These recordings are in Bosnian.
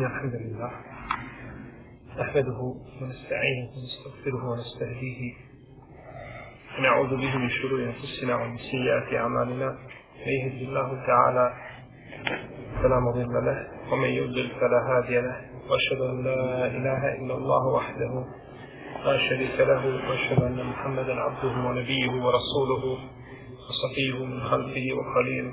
الحمد لله نحمده ونستعينه ونستغفره ونستهديه. ونعوذ به من شرور أنفسنا ومن سيئات أعمالنا. من يهد الله تعالى فلا مضل له ومن يضلل فلا هادي له. وأشهد أن لا إله إلا الله وحده لا شريك له وأشهد أن محمدا عبده ونبيه ورسوله وصفيه من خلفه وخليله.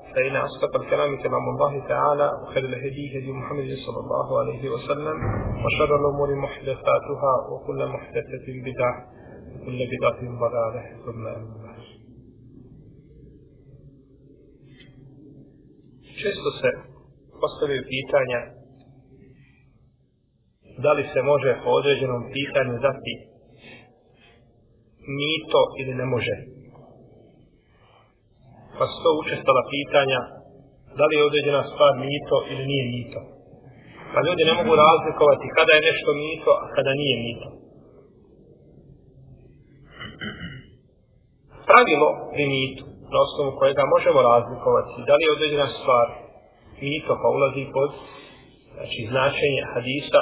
فإن أصدق الكلام كلام الله تعالى وخير الهدي هدي محمد صلى الله عليه وسلم وشر الأمور محدثاتها وكل محدثة بدعة وكل بدعة ضلالة ثم أما Često se postavljaju pitanja da li se može po određenom pitanju dati mito ili ne može pa su to učestala pitanja da li je određena stvar mito ili nije mito. Pa ljudi ne mogu razlikovati kada je nešto mito, a kada nije mito. Pravilo pri mitu, na osnovu kojega možemo razlikovati da li je određena stvar mito, pa ulazi pod znači, značenje hadisa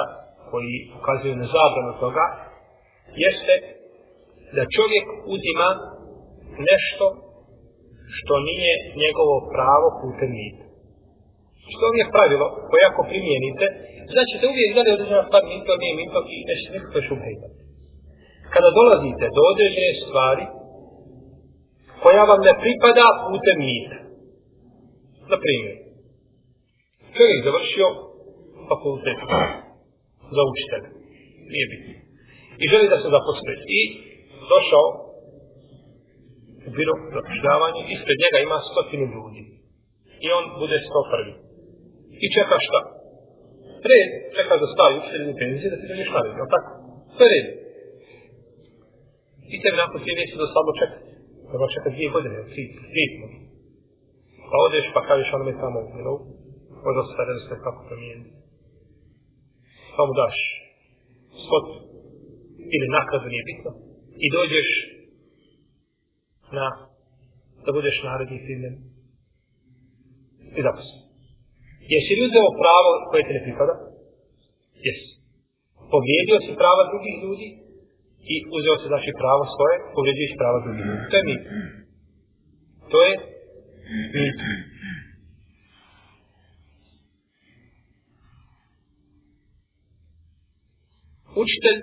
koji ukazuju na zabranu toga, jeste da čovjek uzima nešto što nije njegovo pravo putem mita. Što je pravilo koje ako primijenite, znači da uvijek da li određena stvar mito, nije mito i nešto nekako šubhe. Kada dolazite do određene stvari koja vam ne pripada putem mita. Na primjer, čovjek završio fakultet za učitelj. Nije bitno. I želi da se zaposli. I došao bilo zapošljavanje, ispred njega ima stotinu ljudi. I on bude sto prvi. I čeka šta? Red, čeka da stavi učitelj u penziji, da ti dođeš na red, je tako? To je red. I tebi nakon ti neće da slabo čekati. Treba čekati dvije godine, tri, tri, tri. Pa odeš pa kažeš onome tamo, you know, možda se da se kako promijeniti. Pa mu daš skot ili nakradu nije bitno. I dođeš na da budeš naredni primjen i zaposlen. Jesi li uzeo pravo koje te ne pripada? Jesi. Povrijedio si prava drugih ljudi i uzeo se znači pravo svoje, povrijedio si prava drugih ljudi. To je mit. To je mit. Učitelj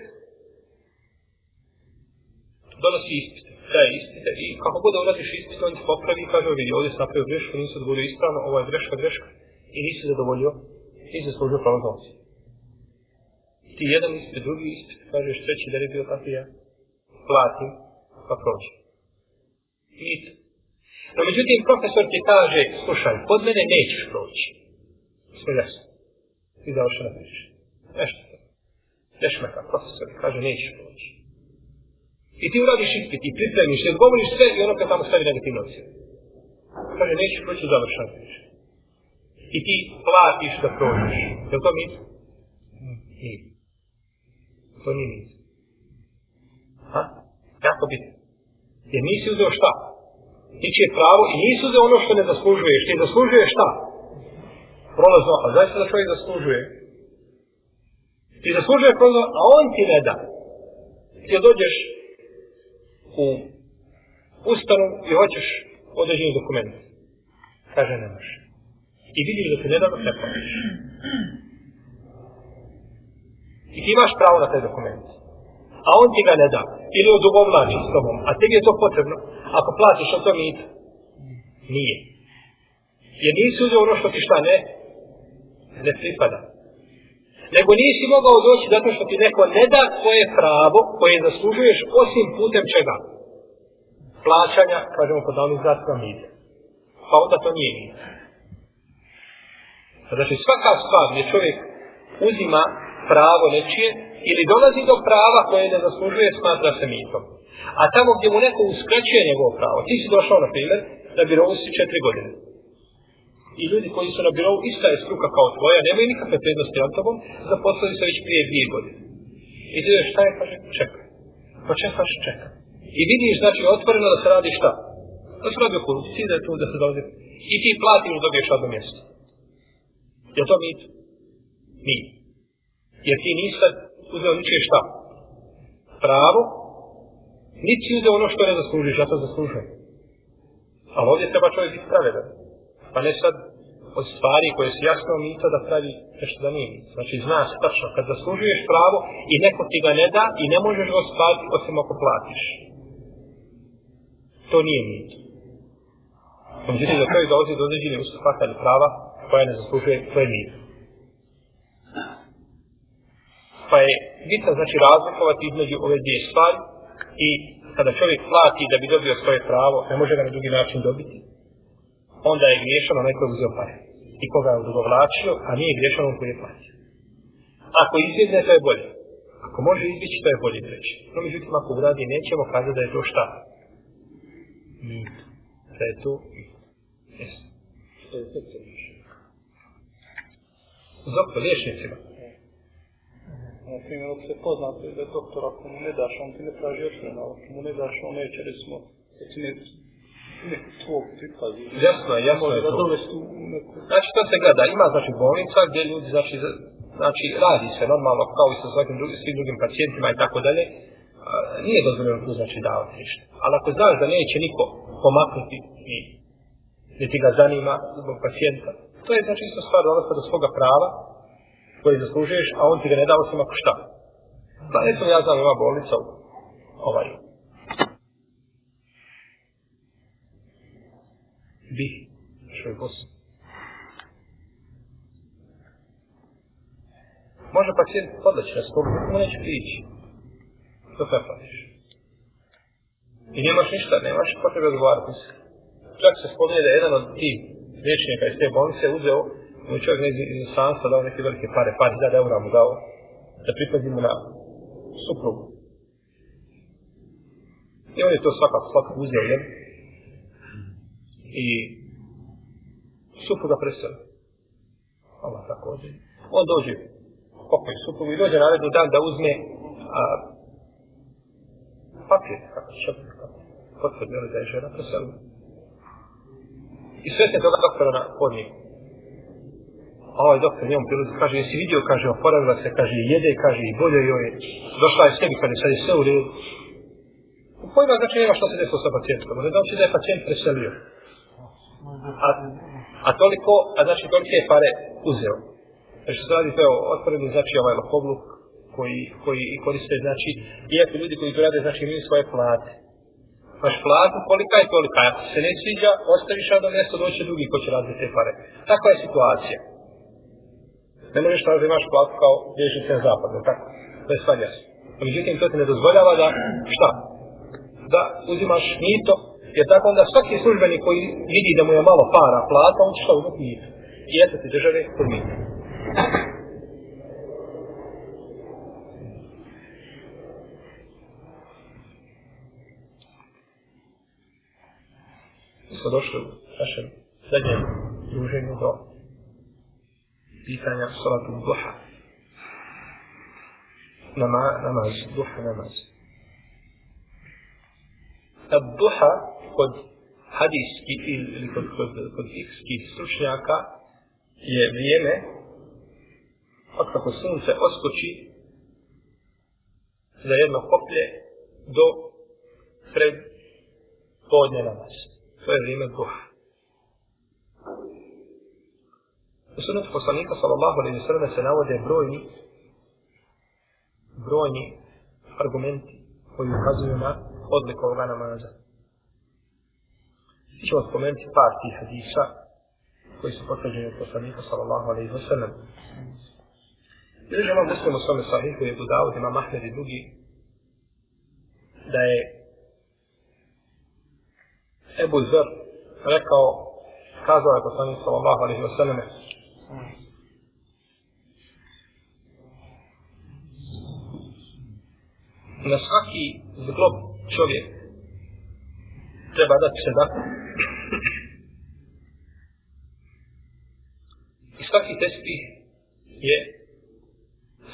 donosi ispit da je ispite i kako god ulaziš ispit, on ti popravi i kaže, vidi, ovdje se napravio grešku, nisi odgovorio ispravno, ovo je greška, greška, i nisi zadovoljio, nisi zaslužio pravo za ociju. Ti jedan ispit, drugi ispit, kažeš treći, da li bio tako ja, platim, pa prođe. Nit. No, međutim, profesor ti kaže, slušaj, pod mene nećeš proći. Sve jasno. I završi na priče. Nešto. Dešmeka, profesor, kaže, nećeš proći. I ti uradiš ispit i pripremiš i odgovoriš sve i ono kad tamo stavi negativno ocjenu. Kaže, neću proći u završan priče. I ti platiš da prođeš. Je li to mit? Nije. To nije mit. Ha? Jako bitno. Jer nisi uzeo šta? Ti će pravo i nisi uzeo ono što ne zaslužuješ. Ti zaslužuješ šta? Prolazno. A znaš da čovjek zaslužuje? Ti zaslužuje prolazno, a on ti ne da. Ti dođeš u ustanu i hoćeš određeni dokument. Kaže, ne može. I vidiš da se ne da da se. I ti imaš pravo na taj dokument. A on ti ga ne da. Ili odobovlači s tobom. A tebi je to potrebno. Ako platiš od to mit, nije. Jer nisi uzeo ono što ti šta ne, ne pripada. Nego nisi mogao doći zato što ti neko ne da svoje pravo koje zaslužuješ osim putem čega? Plaćanja, kažemo kod onih zatka mite. Pa onda to nije mite. Znači svaka stvar gdje čovjek uzima pravo nečije ili dolazi do prava koje ne zaslužuje, smatra se mitom. A tamo gdje mu neko uskraćuje njegovo pravo, ti si došao, na primjer, na birovu si četiri godine. I ljudi koji su na birovu, ista je struka kao tvoja, nemaju nikakve prednosti nad tobom, zaposlili se već prije dvije godine. I ti šta je, kaže, čekaj. Pa čekaš, čekaj. I vidiš, znači, otvoreno da se radi šta? Da se radi o korupciji, da je tu, da se dolazi. I ti platiš da dobiješ radno mjesto. Je to mit? Nije. Jer ti nisi uzeo ničije šta? Pravo, niti si uzeo ono što ne zaslužiš, ja to zaslužujem. Ali ovdje treba čovjek biti pravedan. Pa ne sad od stvari koje su jasno mito da pravi nešto da nije mita. Znači zna se tačno, kad zaslužuješ pravo i neko ti ga ne da i ne možeš ga ostvariti osim ako platiš. To nije mito. Međutim, da je dolazi do određene ustupaka ili prava koja ne zaslužuje, to je mito. Pa je bitno znači razlikovati između ove dvije stvari i kada čovjek plati da bi dobio svoje pravo, ne može ga na drugi način dobiti, onda je griješan onaj koji uzeo pare. I koga je odugovlačio, a nije griješan on koji je platio. Ako izbjegne, to je bolje. Ako može izbjeći, to je bolje reći. No, međutim, ako uradi, nećemo kazati da je to šta? Mit. Da je to mit. Jesu. Što liječnicima. Na primjer, ako se poznate da je doktor, ako mu ne daš, on ti ne traži očmena, ako mu ne daš, on neće, recimo, da ti ne, Jasno je, jasno je to. Znači, to se gleda, ima, znači, bolnica gdje ljudi, znači, znači, radi se normalno, kao i sa svakim drugi, svim drugim pacijentima i tako dalje, nije dozvoljeno tu, znači, davati ništa. Ali ako znaš da neće niko pomaknuti i niti ga zanima zbog pacijenta, to je, znači, isto stvar dolaska do svoga prava, koji zaslužuješ, a on ti ga ne dao sam ako šta. Pa eto ja znam ima bolnica u ovaj. Bi, što je posao. Može pacijent podleći na skog, mu neće prići. To sve platiš. I nemaš ništa, nemaš potrebe odgovarati se. Čak se spominje da je jedan od tih liječnika iz te bolnice uzeo mu je čovjek iz inostranstva dao neke velike pare, par hiljada eura mu dao, da pripazi mu na suprugu. I on je to svakako svakako uzeo, jel? I supruga preseli. Allah također. On dođe, pokoj suprugu i dođe naredni dan da uzme a, papir, kako će potvrdi, ono da je žena preselila. I sve se toga doktora na podniku a ovaj doktor njom prilazi, kaže, jesi vidio, kaže, oporavila se, kaže, jede, kaže, i bolje joj je, došla je sebi, kaže, sad je sve u redu. U pojma, znači, nema što se desilo sa pacijentom, ono ali znači da je pacijent preselio. A, a toliko, a znači, toliko je pare uzeo. Znači, se radi, to je otvoreni, znači, ovaj lopovluk, koji, koji koriste, znači, iako ljudi koji to rade, znači, imaju svoje plate. Maš platu, kolika je kolika, ako se ne sviđa, ostaviš radno mjesto, doće drugi ko će raditi te pare. Takva je situacija. Ne možeš da imaš platu kao vječnice na zapadu, tako? To je stvar jasno. Međutim, to ti ne dozvoljava da, šta? Da uzimaš mito, jer tako onda svaki službenik koji vidi da mu je malo para plata, on će šta uzeti njih. I eto ti države kod. Mi smo došli u našem zadnjem druženju do pitanja salatu duha. Nama, namaz, duha, namaz. Ad-duha kod hadijski ili kod, kod, kod fikskih stručnjaka je vrijeme od kako sunce oskoči za jedno koplje do pred podnje namaz. To je vrijeme duha. U sunetu poslanika sallallahu alaihi sallam se navode brojni brojni argumenti koji ukazuju na odliku ovoga namaza. Mi ćemo spomenuti par tih hadisa koji su potvrđeni od poslanika sallallahu alaihi wa sallam. Bilježi imam muslim u svome sahihu je Budavud, ima Mahmed i drugi, da je Ebu Zer rekao, kazao je poslanik sallallahu alaihi wa sallam, na svaki zglob čovjek treba dati sedaku. I svaki tespih je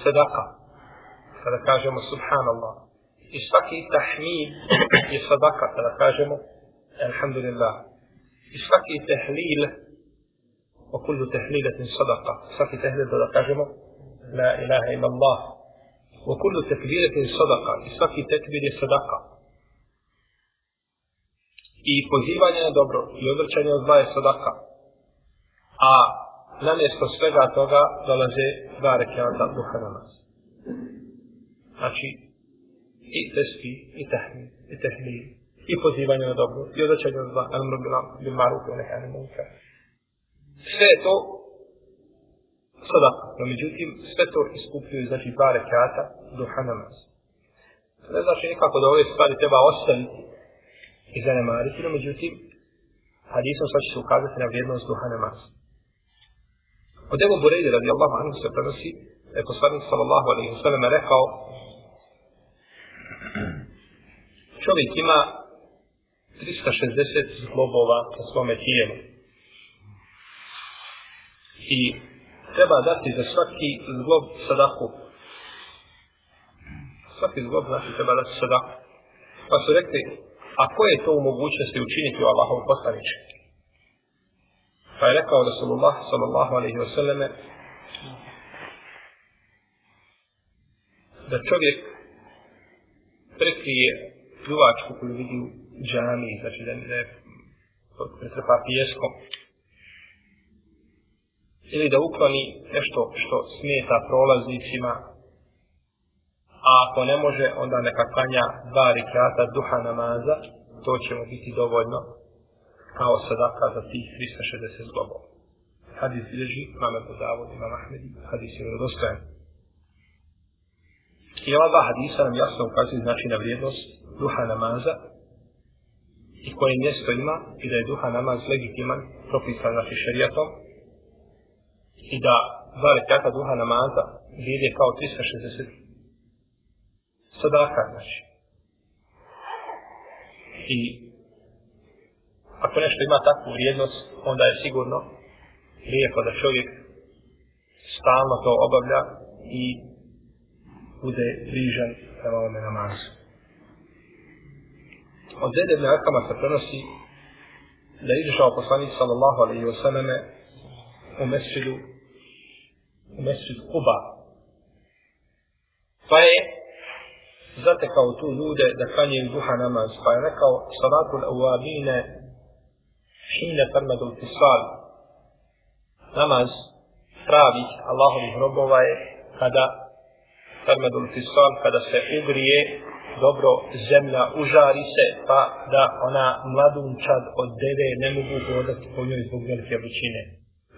sadaka. Kada kažemo subhanallah. I svaki tahmid je sadaka. Kada kažemo alhamdulillah. I svaki tehlil wa kullu tehlilatin sadaka. Svaki tehlil da kažemo la ilaha illa Allah. Wa kullu tekbiratin sadaka. I svaki tekbir je sadaka. I pozivanje na dobro i odvrćanje od zla je sadaka. A namjesto svega toga dolaze dva rekiata duha namaz. Znači, i tespi, i tehmi, i tehmi, i pozivanje na dobro, i odvrćanje od zla, amru bil marufu, i nekaj. Sve je to sadaka, no međutim, sve to iskupljuju, znači, dva rekiata duha namaz. Ne znači nikako da ove stvari treba ostaviti i zanemariti, no međutim, hadisom sad će se ukazati na vrijednost duha namaza. Od Ebu Bureyde radi Allahu anhu se prenosi da je poslanik sallallahu alaihi wa sallam rekao čovjek ima 360 zglobova na svome tijelu. I treba dati za svaki zglob sadaku. Svaki zglob znači treba dati sadaku. Pa su rekli a ko je to u mogućnosti učiniti u Allahom poslaniče Pa je rekao Rasulullah sallallahu alaihi wa sallame da čovjek prekrije pljuvačku koju vidi u džami, znači da ne pretrpa pijeskom, ili da ukloni nešto što smeta prolaznicima, a ako ne može, onda neka klanja dva rikata duha namaza, to će mu biti dovoljno kao sadaka za tih 360 zglobova. Hadis bilježi, imam Ebu Davod, imam Ahmedi, hadis je vjerodostojan. I ova dva hadisa nam jasno ukazuju znači na vrijednost duha namaza i koje mjesto ima i da je duha namaz legitiman, propisan znači šarijatom i da dva rekata duha namaza vrijede kao 360 sadaka znači. I ako nešto ima takvu vrijednost, onda je sigurno lijepo da čovjek stalno to obavlja i bude bližan prema ovome namazu. Od Zede ibn se prenosi da je izišao poslanik sallallahu alaihi wa sallame u mesčidu u mesčid Kuba. Pa je zatekao tu ljude da klanjaju duha namaz. Pa je rekao salatul awabine hine tarmadu tisal namaz pravih Allahovih robova je kada tarmadu tisal kada se ugrije dobro zemlja užari se pa da ona mladunčad od deve ne mogu hodati po njoj zbog velike vrućine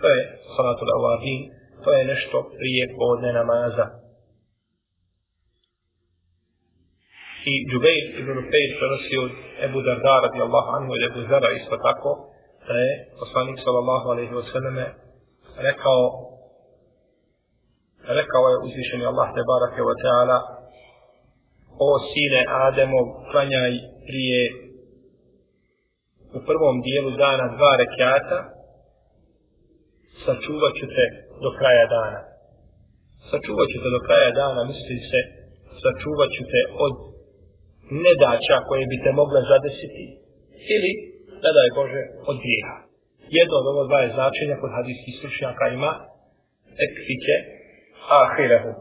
to je salatul awabin to je nešto prije podne namaza i Džubeir ibn Fejl prenosi od Ebu Darda radijallahu anhu ili Ebu Zara isto tako da je poslanik sallallahu alaihi wa sallam rekao rekao je uzvišeni Allah te barake wa ta'ala o sine Ademov klanjaj prije u prvom dijelu dana dva rekiata sačuvat ću te do kraja dana. Sačuvat ću te do kraja dana misli se sačuvat ću te od nedaća koje bi te mogle zadesiti ili ne daj Bože, od grijeha. Jedno od ovo dva je značenja kod hadijskih slučnjaka ima ekfike ahirehu.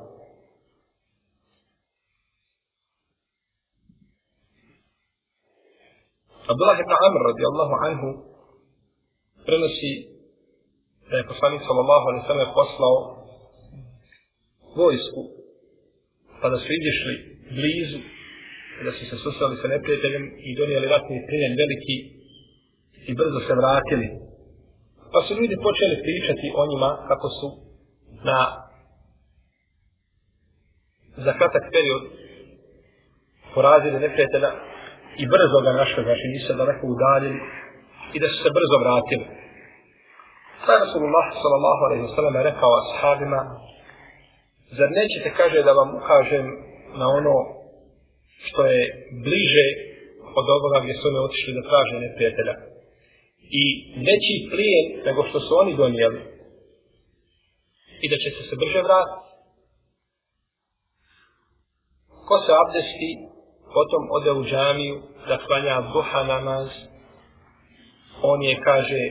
Abdullah ibn Amr radijallahu anhu prenosi da je poslanik sallallahu alaihi sallam poslao vojsku pa da su izišli blizu da su se susreli sa neprijateljem i donijeli ratni plijen veliki i brzo se vratili. Pa su ljudi počeli pričati o njima kako su na za kratak period porazili neprijatelja i brzo ga našli, znači nisu se daleko udaljili i da su se brzo vratili. Sada Rasulullah sallallahu alaihi wa sallam je rekao ashabima, zar nećete kaže da vam ukažem na ono što je bliže od ovoga gdje su oni otišli da traže neprijatelja. I veći plijen nego što su oni donijeli. I da će se se brže vratiti. Ko se abdesti, potom ode u džamiju da klanja duha namaz, on je, kaže,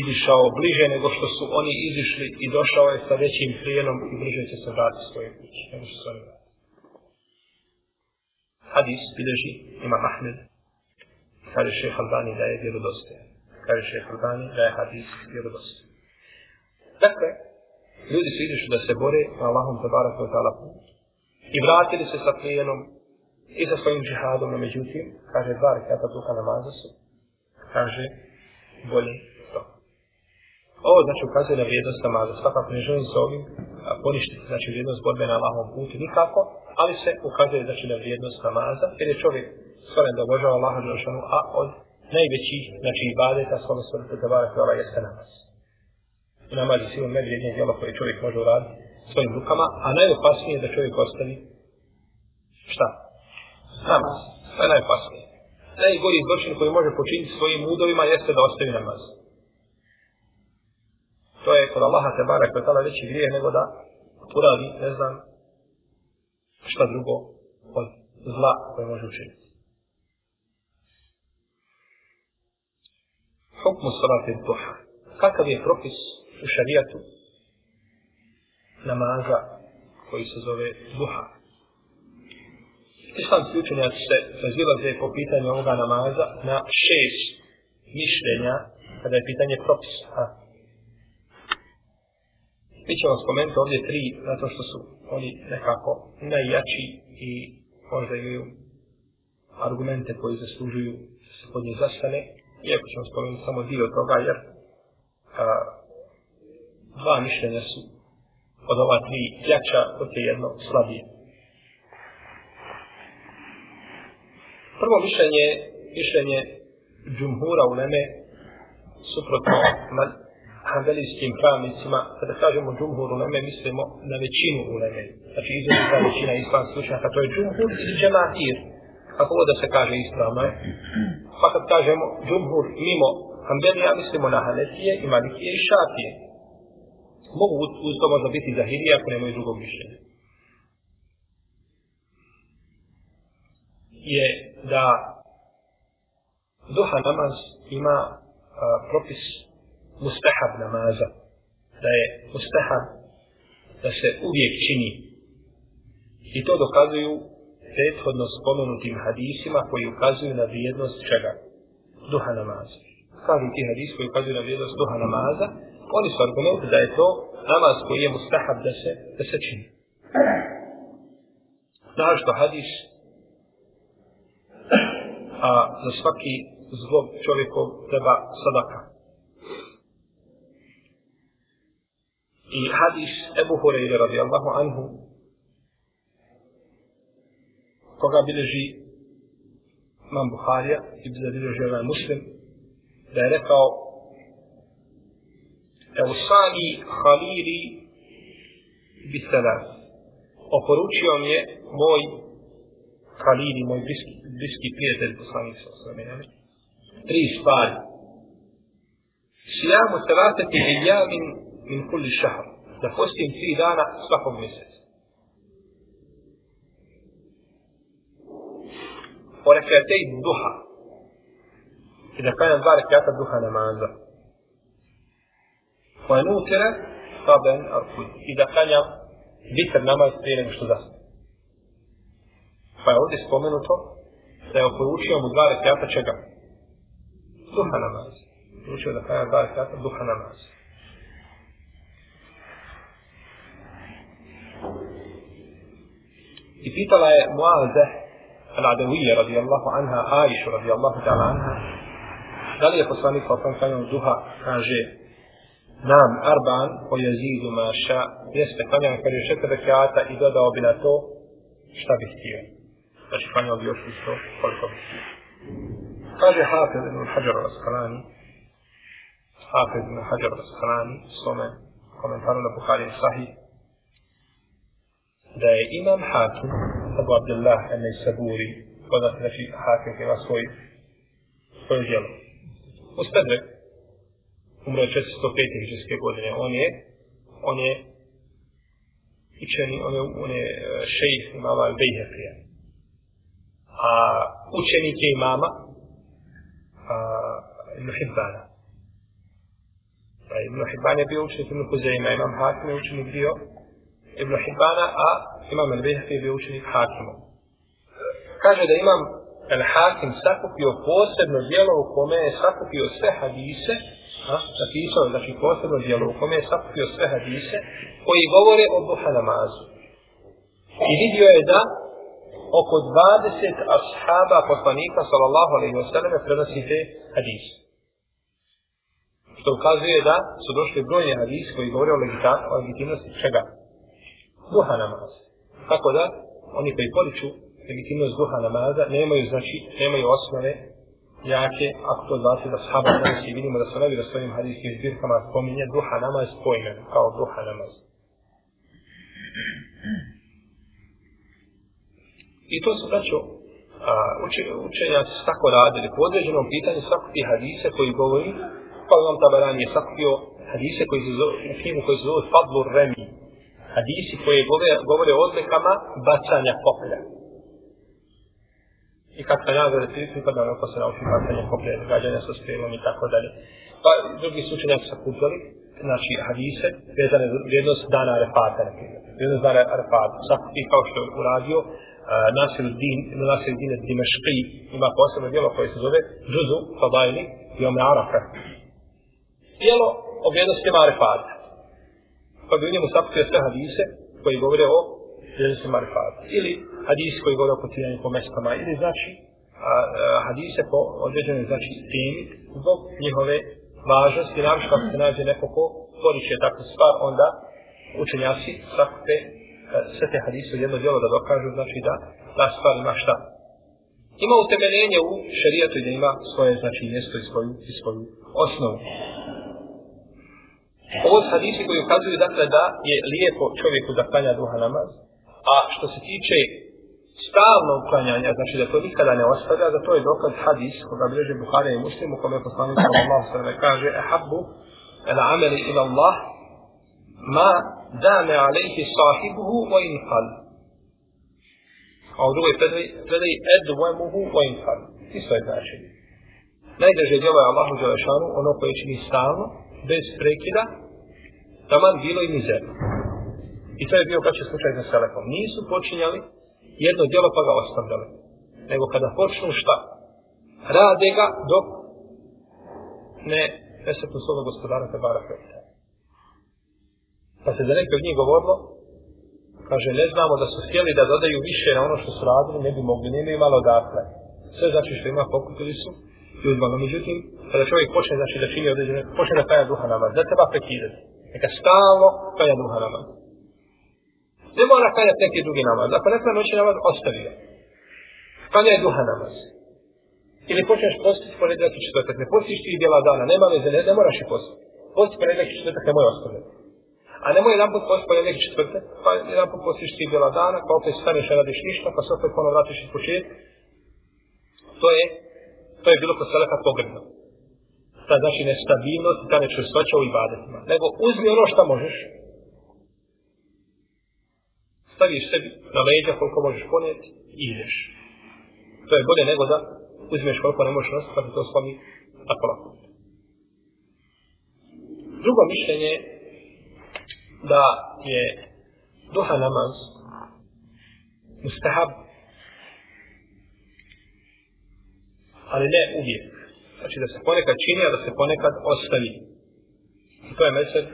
izišao bliže nego što su oni izišli i došao je sa većim prijenom i bliže će se vratiti svoje kuće. Nego što su oni vratiti. Hadis bileži ima Ahmed. Kaže šeha Albani da je vjerodostojan. Kaže šeha Albani da je hadis vjerodostojan. Dakle, ljudi su izišli da se bore na Allahom tabarak wa ta'ala put. I vratili se sa plijenom i sa svojim džihadom, no međutim, kaže dva rekata duha namaza su, kaže, bolje. Ovo znači ukazuje na vrijednost namaza. Svakako ne želim se ovim poništiti, znači vrijednost borbe na Allahovom putu nikako, ali se ukazuje znači na vrijednost namaza, jer je čovjek stvoren da obožava Allaha Đelšanu, a od najvećih, znači ibadeta, svojom stvorite da vara hvala jeste namaz. I namaz je sigurno najvrijednije djelo koje čovjek može uraditi svojim rukama, a najopasnije je da čovjek ostavi šta? Namaz. To je najopasnije. Najgori zločin koji može počiniti svojim udovima jeste da ostavi namaz. To je kod Allaha te barak vetala veći grijeh nego da uradi, ne znam, šta drugo od zla koje može učiniti. Hukmu salati duha. Kakav je propis u šarijatu namaza koji se zove duha? Islamski učenjaci se razilaze po pitanju ovoga namaza na šest mišljenja kada je pitanje propisa. Mi ćemo spomenuti ovdje tri, zato što su oni nekako najjači i možda imaju argumente koji zaslužuju da se pod njih zastane. Iako ćemo spomenuti samo dio toga, jer a, dva mišljenja su od ova tri jača, od je jedno slabije. Prvo mišljenje, mišljenje džumhura u Leme, suprotno hanbelijskim pravnicima, kada kažemo džumhur uleme, mislimo na većinu uleme. Znači, izrazita većina islam slučnjaka, to je džumhur i džematir. Kako god da se kaže ispravno je. Pa kad kažemo džumhur mimo hanbelija, mislimo na hanefije i malikije i šafije. Mogu uz to možda biti zahirije ako nemaju drugog mišljenja. Je da duha namaz ima a, propis mustahab namaza, da je mustahab da se uvijek čini. I to dokazuju prethodno spomenutim hadisima koji ukazuju na vrijednost čega? Duha namaza. Kažu ti hadis koji ukazuju na vrijednost duha namaza, oni su argumenti da je to namaz koji je mustahab da se, da se čini. Znaš što hadis a za svaki zlog čovjekov treba sadaka. I hadis Ebu Hureyre radijallahu anhu koga bileži Imam Buharija i bi zabilježi ovaj muslim da je rekao Eusani Halili bisalam oporučio mi je moj Halili, moj bliski, bliski prijatelj poslanik sa osvrame, tri stvari. Sijamu salatati iljamin min kulli šahr. Da postim tri dana svakog mjeseca. O rekatej duha. I da klanjam dva rekata duha namaza. Ko je nutira, saben arkud. I da klanjam vitr namaz prije nego što zasne. Pa je ovdje spomenuto da je oporučio mu dva rekata čega? Duha namaza. Učio da klanjam dva rekata duha namaza. I pitala je Muaze al-Adawiyya radijallahu anha, Aisha radijallahu ta'ala anha, Da li je poslanik sa osam klanjao duha, kaže, nam arban o jezidu maša, jeste klanjao, kaže, četiri rekiata i dodao bi na to šta bi htio. Znači, klanjao bi još isto koliko bi htio. Kaže Hafiz ibn Hajar al-Asqalani, Hafiz ibn Hajar al-Asqalani, svome komentaru na Bukhari Sahih, da je imam Hakim, Abu Abdullah ibn Saburi, poznat znači Hakim ima svoj, svoje djelo. Mustadrek, umro je 405. hiđarske godine, on je, on je učeni, on je, on je e, šejih imama Al-Bejhefija. A učenik je imama a, Ibn Hibbana. A Ibn Hibban je bio učenik Ibn Huzeyma, imam Hakim je učenik bio Ibn Hibbana, a imam Al-Bejhefija je bio učenik Hakimom. Kaže da imam Al-Hakim sakupio posebno dijelo u kome je sakupio sve hadise a, napisao, znači posebno dijelo u kome je sakupio sve hadise koji govore o duha namazu. I vidio je da oko 20 ashaba poslanika sallallahu alaihi wa sallam prenosi te hadise. Što ukazuje da su došli brojne hadise koji govore o, o legitimnosti čega? Duha namaza. Tako da, oni koji poliču legitimnost duha namaza, nemaju, znači, nemaju osnove jake, ako to znači da sahaba danas i vidimo da se nevi da svojim hadijskim zbirkama spominje duha namaz pojmen, kao duha namaz. I to su braćo, a, učenjaci su tako radili po određenom pitanju sakupi hadise koji govori, pa vam tabaran je sakupio hadise koji se zove, u knjigu koji se zove Fadlur Remi. Hadisi koji govore, govore o odlikama bacanja koplja i kakva nagrada ti pripada ako se nauči bacanje koplja, gađanja sa strelom i tako dalje. Pa drugi slučaj su sa sakupili, znači hadise, vezane vrijednost dana Arefata, na primjer. Vrijednost dana Arefata, ti kao što je uradio, uh, Nasir Din, Nasir Din ima posebno djelo koje se zove Džuzu, Fadajli, i Arafa. Djelo o vrijednostima Arefata. Pa bi u njemu sakupio sve hadise koji govore o vrijednosti Marifata. Ili hadis koji govore o potiranju po mestama ili znači a, a, hadise po određenoj znači temi zbog njihove važnosti. Naravno što se nađe neko ko poriče takvu stvar onda učenjaci sakupe sve te hadise u jedno djelo da dokažu znači da ta stvar ima šta. Ima utemeljenje u šarijatu i da ima svoje znači mjesto i svoju, i svoju osnovu ovo su hadisi koji ukazuju dakle da je lijepo čovjeku da klanja duha namaz a što se tiče stalno uklanjanja, znači da to nikada ne ostavlja, da to je dokaz hadis koga bilježe Buhari i Muslim u kome poslanik sallallahu sallam kaže ehabbu el ameli ila Allah ma dame alejhi sahibuhu wa infal. A u drugoj predaj, predaj edwemuhu wa infal. Isto je znači. Najdrže djelo je Allahu Đelešanu, ono koje čini stalno, bez prekida, taman bilo i mizerno. I to je bio kaće slučaj sa Selefom. Nisu počinjali jedno djelo pa ga ostavljali. Nego kada počnu šta? Rade ga dok ne nesetnu svoga gospodara te bara. Pa se za neke od njih govorilo, kaže, ne znamo da su htjeli da dodaju više na ono što su radili, ne bi mogli, ne bi imalo dakle. Sve znači što ima pokupili su i uzmano. međutim, kada čovjek počne znači, da čini određene, počne da kaja duha namaz, da treba prekidati. Neka stalno kaja duha namaz. Ne mora klanjati neki drugi namaz. Ako ne klanja noći namaz, ostavi ga. Klanja je duha namaz. Ili počneš postiti ponedjeljak i četvrtak. Ne postiš ti djela dana. Nema veze, ne, ne moraš i postiti. Posti ponedjeljak i četvrtak, nemoj ostaviti. A nemoj jedan put posti ponedjeljak i četvrtak, pa jedan put postiš ti djela dana, pa opet staneš i radiš ništa, pa se opet ponovno vratiš iz početka. To je, to je bilo kod Selefa pogrebno. Ta znači nestabilnost i ta nečvrstoća u ibadetima. Nego uzmi ono što možeš, staviš sebi na leđa koliko možeš ponijeti i ideš. To je bolje nego da uzmeš koliko ne možeš nositi, pa ti to slomi na pola. Drugo mišljenje da je duha namaz mustahab ali ne uvijek. Znači da se ponekad čini, a da se ponekad ostavi. I to je mesec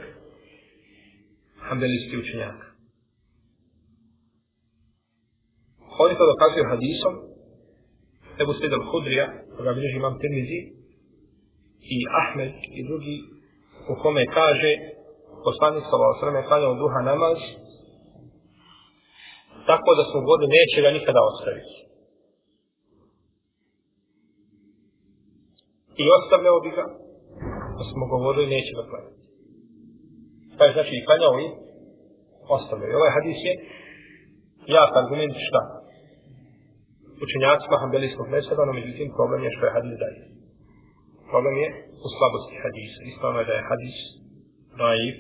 hambelijski učenjaka. Oni to dokazuju hadisom Ebu Sred al-Hudrija, koga bilježi imam Tirmizi, i Ahmed i drugi u kome kaže poslanik sallallahu alejhi ve sellem duha namaz tako da smo godi neće ga nikada ostaviti. I ostavljao bi ga, da smo govorili neće ga klanjati. Pa je znači i klanjao i ostavljao. I ovaj hadis je jak argument šta? Učenjacima hambelijskog meseda, no međutim problem je što je hadis daje. Problem je u slabosti hadisa. Ispravno je da je hadis naiv,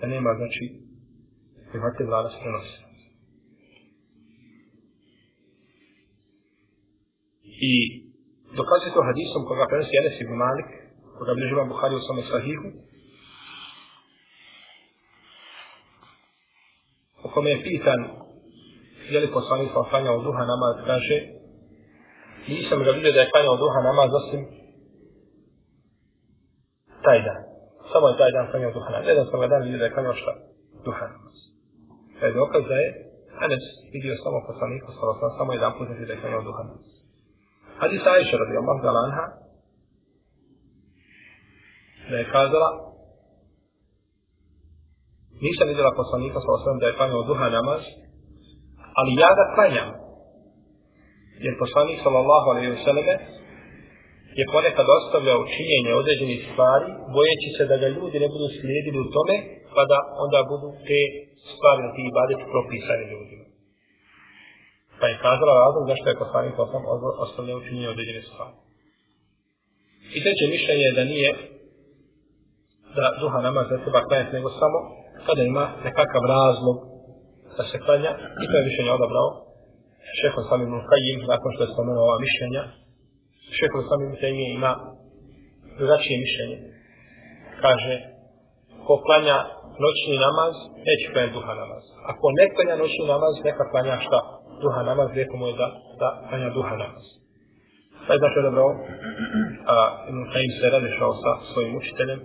da nema znači prihvatljiv lanac prenosa. I dokazuje to hadisom koga prenosi Enes ibn Malik, koga bliži vam Buhari u svome sahihu, u kome je pitan je li poslanik sam klanjao duha namaz, kaže nisam ga vidio da je klanjao duha namaz osim taj dan. Samo je taj dan klanjao duha namaz. Jedan sam ga dan vidio da je klanjao šta? Duha namaz. To je dokaz da je Anes vidio samo poslanika, samo jedan put da je klanjao duha namaz. Hadis Aisha radi Allah da lanha da je kazala nisam vidjela poslanika sa osvijem da je klanjao duha namaz ali ja ga klanjam. Jer poslanik sallallahu alaihi wa sallame je ponekad ostavljao činjenje određenih stvari bojeći se da ga ljudi ne budu slijedili u tome pa da onda budu te stvari na ti ibadeti propisane ljudima. Pa je kazala razlog zašto je poslanik osam ostavljao učinio određene stvari. I treće mišljenje je da nije da duha namaz ne treba klanjati, nego samo kada ima nekakav razlog da se klanja. I to je mišljenje odabrao šehol sami Mulkajim nakon što je spomenuo ova mišljenja. Šehol sami Mulkajim ima drugačije mišljenje. Kaže, ko klanja noćni namaz, neće klanjati duha namaz. Ako ne klanja noćni namaz, neka klanja šta? Duha namaz, lijepo mu je da, da klanja duha namaz. Pa je znači dobro, a Ibn Kajim se razlišao sa svojim učiteljem.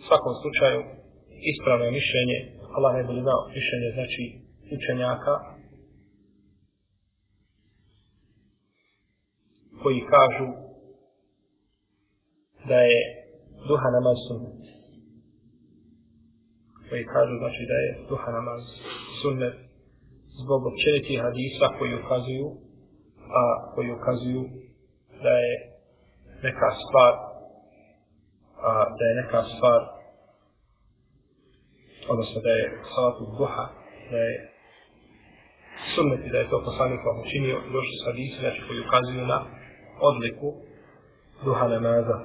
U svakom slučaju, ispravno je mišljenje, Allah ne bi znao mišljenje, znači učenjaka, koji kažu da je duha namaz sunnet. Koji kažu znači da je duha namaz sunnet zbog općenitih hadisa koji ukazuju a koji ukazuju da je neka stvar a, da je neka stvar odnosno da je salatu duha da je sunneti da je to poslanik vam učinio došli s hadisa znači koji ukazuju na odliku duha namaza.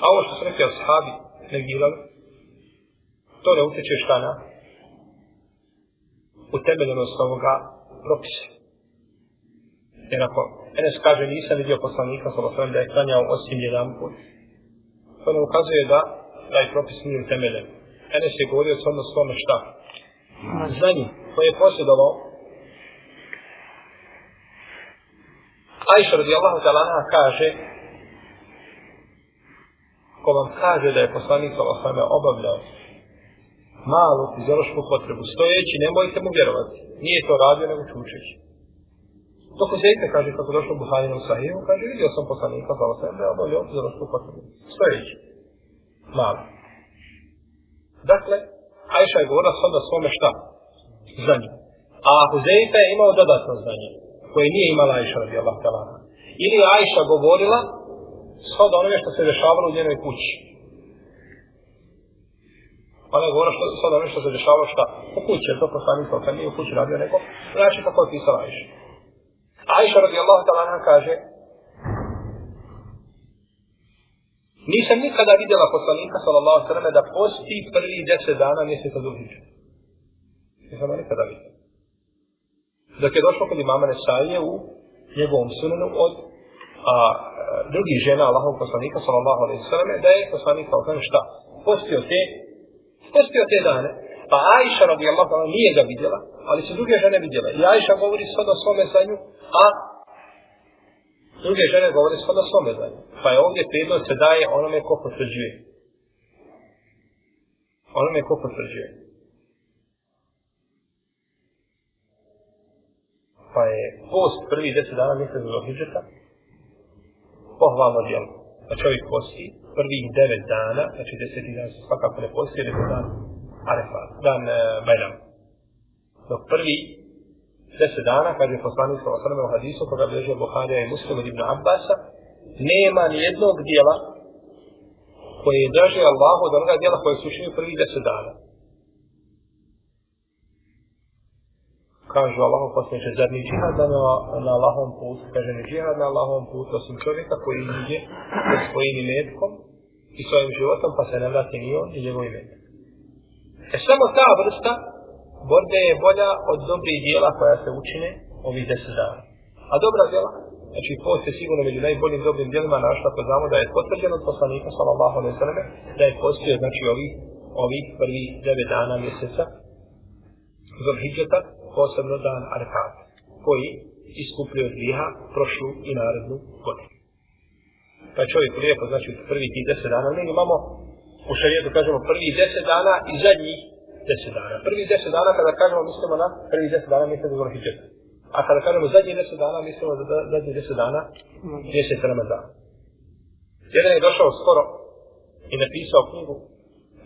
A ovo što su neki ashabi negirali to ne utječe šta na utemeljenost ovoga propisa. Jer ako Enes kaže nisam vidio poslanika sa osvijem da je klanjao osim jedan put, to ne ukazuje da taj propis nije utemeljen. Enes je govorio samo svome tome šta? Znanje koje je posjedovao Ajša radijallahu ta'ala kaže ko vam kaže da je poslanik sa osvijem obavljao malu fiziološku potrebu. Stojeći, nemojte mu vjerovati. Nije to radio, nego čučeći. To ko ite kaže kako došlo Buharinu u Sahiju, kaže vidio sam poslanika zvala sam, da je obavljao fiziološku potrebu. Stojeći. Malo. Dakle, Ajša je govorila sam da svome šta? Znanje. A Huzeita je imao dodatno znanje, koje nije imala Ajša radi Allah talana. Ili je Ajša govorila shodno onome što se dešavalo u njenoj kući. Pa Ona je govorila što sada nešto se dešavalo šta u kući, jer to poslanik sa osam nije u kući radio, neko. znači kako je pisala Aisha. Ajša radijallahu ta'ala nam kaže Nisam nikada vidjela poslanika sallallahu sallam da posti prvi deset dana mjeseca do hijđa. Nisam nikada vidjela. Dok je došlo kod imama Nesaije u njegovom sunenu od a, drugih žena Allahov poslanika sallallahu alaihi sallam da je poslanik sallallahu sallam šta? Postio te postio te dane. Pa Ajša radi Allah nije ga vidjela, ali su druge žene vidjela. I Ajša govori sad o svome zanju, a druge žene govori sad o svome zanju. Pa je ovdje prijedlog se daje onome ko potvrđuje. Onome ko potvrđuje. Pa je post prvi deset dana mjeseca do Hidžeta, pohvalno djelo. Pa čovjek posti prvih devet dana, znači deseti dan se svakako ne posti, nego dan Arefat, dan e, Bajram. Dok prvi deset dana, kaže poslanik sa osaname u hadisu, koga bilježio Buharija i Muslim od Ibn Abbasa, nema ni jednog dijela koje je draže Allahu od onoga dijela koje su učinio prvih deset dana. Kažu Allahu posljedniče, zar ni džihad na, na Allahom putu? Kaže, ni džihad na Allahom putu, osim čovjeka koji ide sa svojim imetkom i svojim životom, pa se ne vrati ni on i njegov imetak. E samo ta vrsta borbe je bolja od dobrih dijela koja se učine ovih deset dana. A dobra djela, znači post je sigurno među najboljim dobrim djelima našla, to znamo da je potvrđeno od poslanika, sallallahu alaihi sallam, da je postio, znači, ovih, ovih prvih devet dana mjeseca, zbog hijđeta, posebno dan Arfat, koji iskupljuje od griha prošlu i narednu godinu. Pa čovjek lijepo, znači, prvi tih deset dana, mi imamo, u šarijetu kažemo, prvi deset dana i zadnjih deset dana. Prvi deset dana, kada kažemo, mislimo na prvi deset dana mislimo na hijđeta. A kada kažemo zadnjih deset dana, mislimo na zadnjih deset dana deset Ramazan. Jedan je došao skoro i napisao knjigu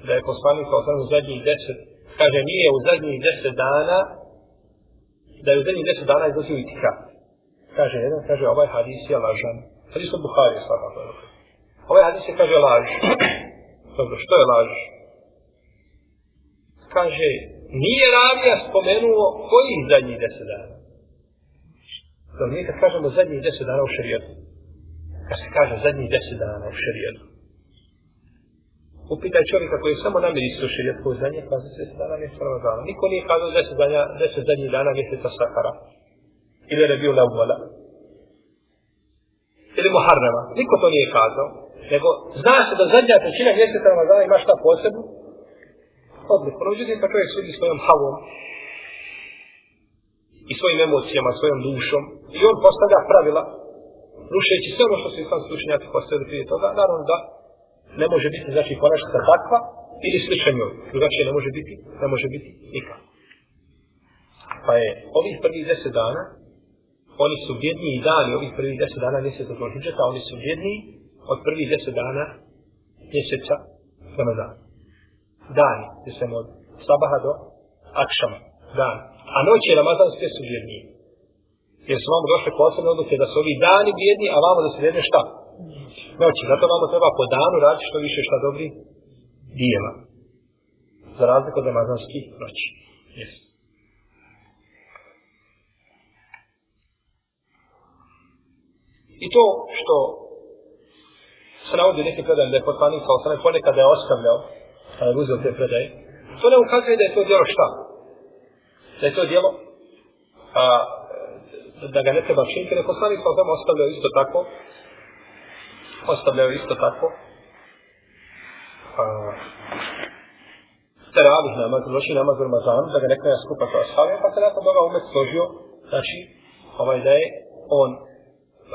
da je poslanik sa osam u zadnjih deset, kaže nije u zadnjih deset dana, da je u zadnjih deset dana izlazio itikaf. Kaže jedan, kaže ovaj hadis je lažan. Hadis od Buhari, svakako. Ovaj hadis je kaže laž. Dobro, što je laž? Kaže, nije ravija spomenuo kojih zadnjih deset dana. To mi kad kažemo zadnjih deset dana u šarijetu. Kad se kaže zadnjih deset dana u šarijetu. Upitaj čovjeka koji je samo namiri isto šarijet koji za nje kaže deset dana mjeseca Ramazana. Niko nije kazao deset, dana, deset zadnjih dana mjeseca Sakara. Ili je bio Leuvala. Ili Muharrema. Niko to nije kazao. Nego zna se da zadnja trećina mjeseca Ramazana ima šta posebno. Odlično. Međutim, pa čovjek sudi svojom havom i svojim emocijama, svojom dušom. I on postavlja pravila, rušeći sve ono što su islamski učenjaci postavili prije toga, naravno da ne može biti, znači, ponaštica takva ili sličan njoj. Drugačije ne može biti, ne može biti nikak. Pa je ovih prvih deset dana, oni su vjedniji dani, ovih prvih deset dana mjeseca Zulhidžeta, oni su vjedniji od prvih deset dana mjeseca Ramazana. Dani, mislim od sabaha do akšama, dan. A noć je Ramazan sve su vjedniji. Jer su vam došle posebne odluke da su ovi dani vjedni, a vamo da se vjedne šta? Noći. Zato vamo treba po danu raditi što više šta dobri dijela. Za razliku od Ramazanskih noći. Yes. I to što se navodi neki predaj da je poslanik sa osam ponekad da je ostavljao, kada je uzeo te predaje, to ne ukazuje da je to djelo šta? da je to djelo a, da ga ne treba činiti, neko sami sa osam ostavljao isto tako ostavljao isto tako a, teravih namaz, noći namaz Ramazan, da ga neko je skupa sa ostavljaju, pa se nakon toga umet složio, znači, ovaj da je on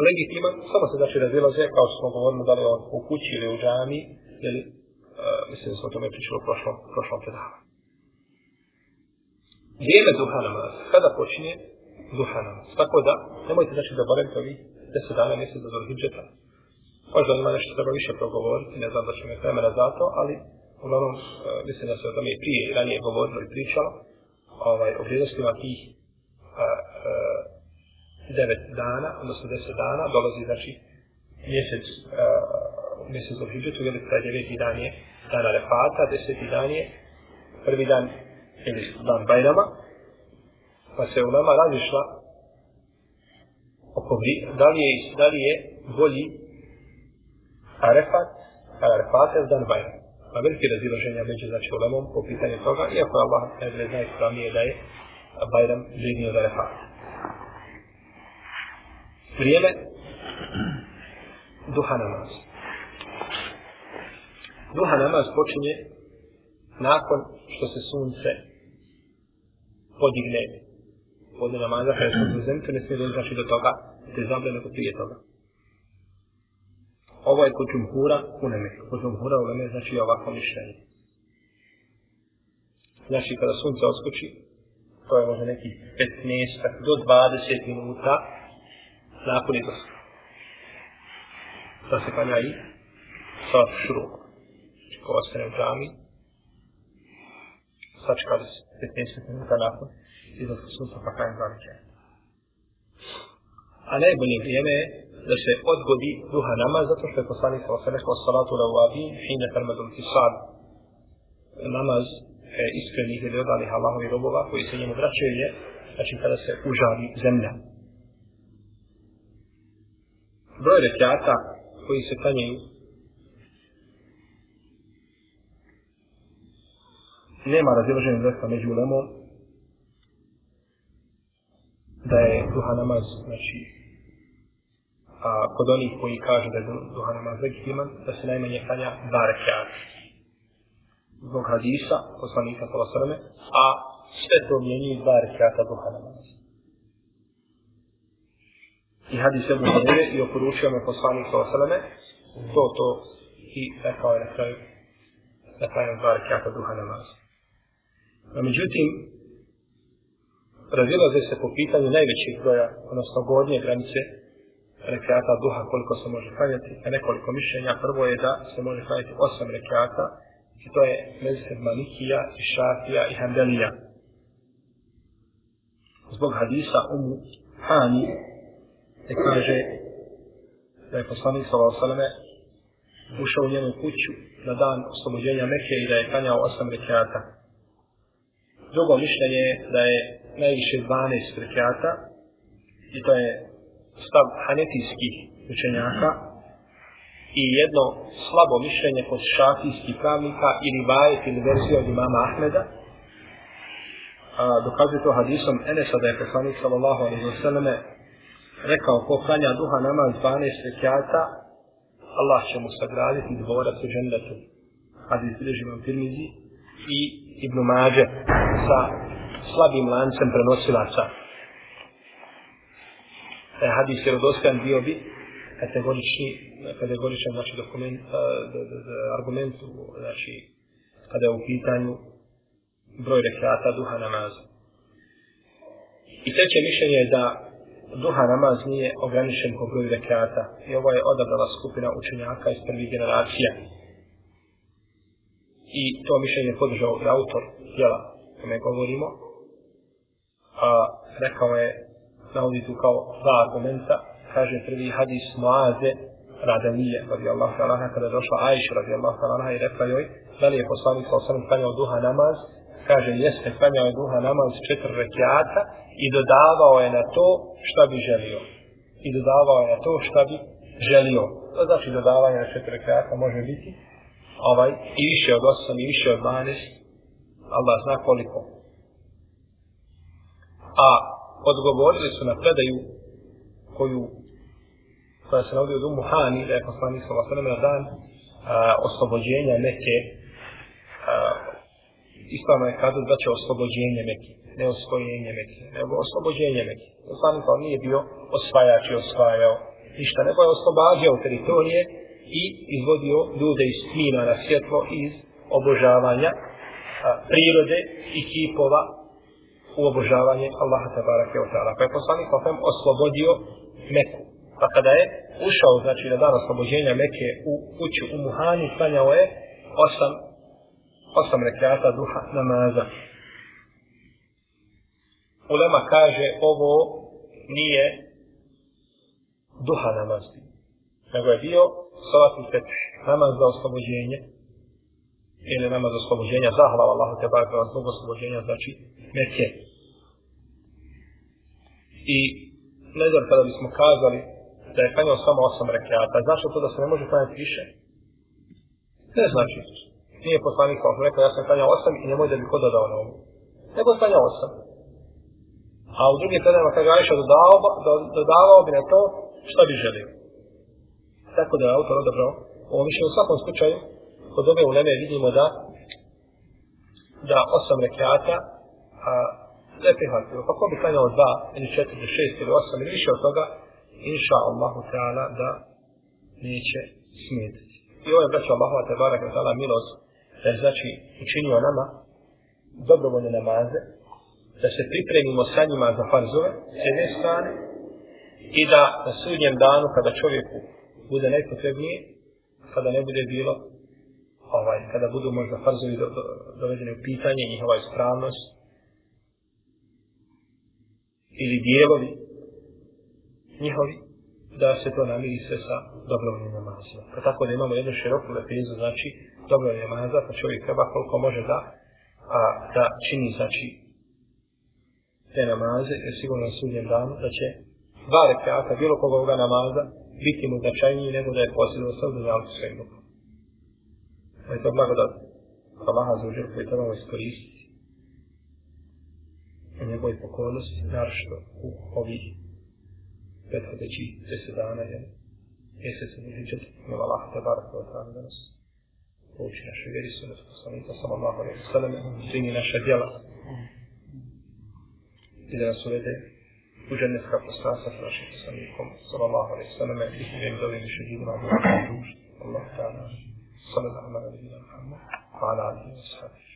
legitiman, samo se znači razilaze, kao što smo govorili, da li on u kući ili u džami, ili, uh, e, mislim da smo o tome pričali u prošlom, prošlom predavanju vrijeme duha namaz. Kada počinje duha namaz? Tako da, nemojte znači da boravite ovih deset dana mjesec do Zulhidžeta. Možda ima nešto treba više progovoriti, ne znam da će me vremena za to, ali uglavnom uh, mislim da se o tome i prije i ranije govorilo i pričalo ovaj, o vrijednostima tih uh, uh, devet dana, odnosno deset dana, dolazi znači mjesec uh, mjesec do Hidžetu, jer taj deveti dan je dan Arefata, deseti dan je prvi dan ili dan Bajrama, pa se u nama razišla oko da li je, da li je bolji Arefat, Arefat je dan Bajrama. Pa veliki raziloženja među znači ulemom po pitanju toga, iako Allah najbolje zna ispravnije da je Bajram živniji od Arefata. Vrijeme duha namaz. Duha namaz počinje nakon što se sunce podigne od namaza kada se u zemlju, ne smije doći znači do toga, te je neko prije toga. Ovo je kod džumhura u neme. Kod džumhura u neme znači ovako mišljenje. Znači kada sunce oskoči, to je možda neki 15 do 20 minuta zakonitost. da se kanja i salat šuru. Znači, ko ostane u džami, sačka se 15 minuta nakon izlaska sunca pa kanja dva. A najbolje vrijeme je da se odgodi duha namaz, zato što je poslanik sa osam rekao salatu la uvabi, hine termadom kisad. Namaz e, iskrenih ili odalih Allahovi robova koji se njemu vraćaju je, znači kada se užali zemlja. Broj rekiata koji se klanjaju nema razilaženja dosta među ulemom da je duha namaz, znači, a kod onih koji kažu da je duha namaz legitiman, da se najmanje klanja dva rekiata. Zbog hadisa, poslanika Salasrame, a sve to mjenjuju dva rekiata duha namaz. I hadis Ebu Hurire i oporučio me poslanik Salasrame, to to i rekao je na kraju da kraju dva rekiata duha namaz. A međutim, razilaze se po pitanju najvećih broja, odnosno gornje granice rekiata duha koliko se može klanjati, a nekoliko mišljenja. Prvo je da se može klanjati osam rekiata, i to je mezheb Malikija, i Šafija, i Handelija. Zbog hadisa Umu Hani, te kaže da je poslanik s.a.v. ušao u njenu kuću na dan oslobođenja Mekke i da je kanjao osam rekiata. Drugo mišljenje je da je najviše 12 rekiata i to je stav hanetijskih učenjaka i jedno slabo mišljenje kod šafijskih pravnika ili vajet ili verzija od imama Ahmeda a, dokazuje to hadisom Enesa da je poslanik sallallahu alaihi wa sallame rekao ko klanja duha namaz 12 rekiata Allah će mu sagraditi dvorac u džendetu hadis bilježi vam Tirmizi i Ibn Mađe sa slabim lancem prenosilaca. E, hadis je rodostojan bio bi kategorični, kategoričan znači dokument, uh, d, d, d, argument, znači kada je u pitanju broj rekiata duha namaza. I treće mišljenje je da duha namaz nije ograničen po broju rekata. I ovo je odabrala skupina učenjaka iz prvih generacija. I to mišljenje je podržao i autor djela kome govorimo, a rekao je navodi tu kao dva argumenta. Kaže prvi hadis Muaze Radanije radijallahu ta'ala kada je došla Aisha radijallahu ta'ala i rekla joj da li je poslanik sa osam klanjao duha namaz? Kaže jeste klanjao je duha namaz četiri rekiata i dodavao je na to šta bi želio. I dodavao je na to šta bi želio. To znači dodavanje na četiri rekiata može biti ovaj i više od osam i više od 12 Allah zna koliko. A odgovorili su na predaju koju koja se navodi od Umu Hani, da je poslanik sa vasem na dan a, oslobođenja neke ispravno je kazao da će oslobođenje Mekke, ne osvojenje neke, nego oslobođenje Mekke. Poslanik on nije bio osvajač i osvajao ništa, nego je oslobađao teritorije i izvodio ljude iz tmina na svjetlo iz obožavanja a, prirode i kipova u obožavanje Allaha tabaraka wa ta'ala. Pa je poslanik Safem oslobodio Meku. Pa kada je ušao, znači na dan oslobođenja Meke u kuću u Muhani, klanjao je osam, osam rekiata duha namaza. Ulema kaže ovo nije duha namaz. Nego je bio salatni fetih, namaz za oslobođenje ili namaz za oslobođenja, zahvala Allahu te baraka wa zbog oslobođenja, znači Mekke. I ne znam kada bismo kazali da je klanjao samo osam rekiata, znači to da se ne može klanjati više? Ne znači. Nije poslanik kao rekao, ja sam klanjao osam i nemoj da bi ko dodao na ovu. Nego klanjao osam. A u drugim predajama kaže Ajša dodavao, do, dodavao bi na to šta bi želio. Tako da je autor odabrao. Ovo više u svakom slučaju, kod ove uleme vidimo da da osam rekiata a, ne prihvatio. Pa ko bi klanjao dva, ili četiri, ili šest, ili osam, ili više od toga, inša Allahu Teala da neće smetiti. I ovo je braćo Allahova Tebara kada milost, da je znači učinio nama dobrovoljne namaze, da se pripremimo sa njima za farzove, s jedne strane, i da na sudnjem danu kada čovjeku bude najpotrebnije kada ne bude bilo ovaj, kada budu možda farzovi do, do, dovedeni u pitanje njihova ispravnost ili dijelovi njihovi da se to namiri sve sa dobrovnim namazima. Pa tako da imamo jednu široku lepezu, znači dobrovoljnim namaza, pa čovjek treba koliko može da, a, da čini, znači, te namaze, jer sigurno na sudnjem danu, da će dva rekata, bilo koga ovoga namaza, biti mu značajniji nego da je posljedno sa udaljalku svojim Bogom. Pa je to blagodat Allaha za uđer koji trebamo iskoristiti u njegovoj pokolnosti, naravno u ovih prethodeći deset dana, jel? mjesec je hijđat, mila Allah, te barak, te barak, da nas pouči naše vjeri, sunet poslanika, sallallahu alaihi wa sallam, primi naša djela. I da nas uvede u ženevska postasa sa našim poslanikom, sallallahu alaihi wa sallam, i s njim dovim više divima, Allah ta'ala, sallallahu alaihi wa sallam, wa ala alihi wa sallam.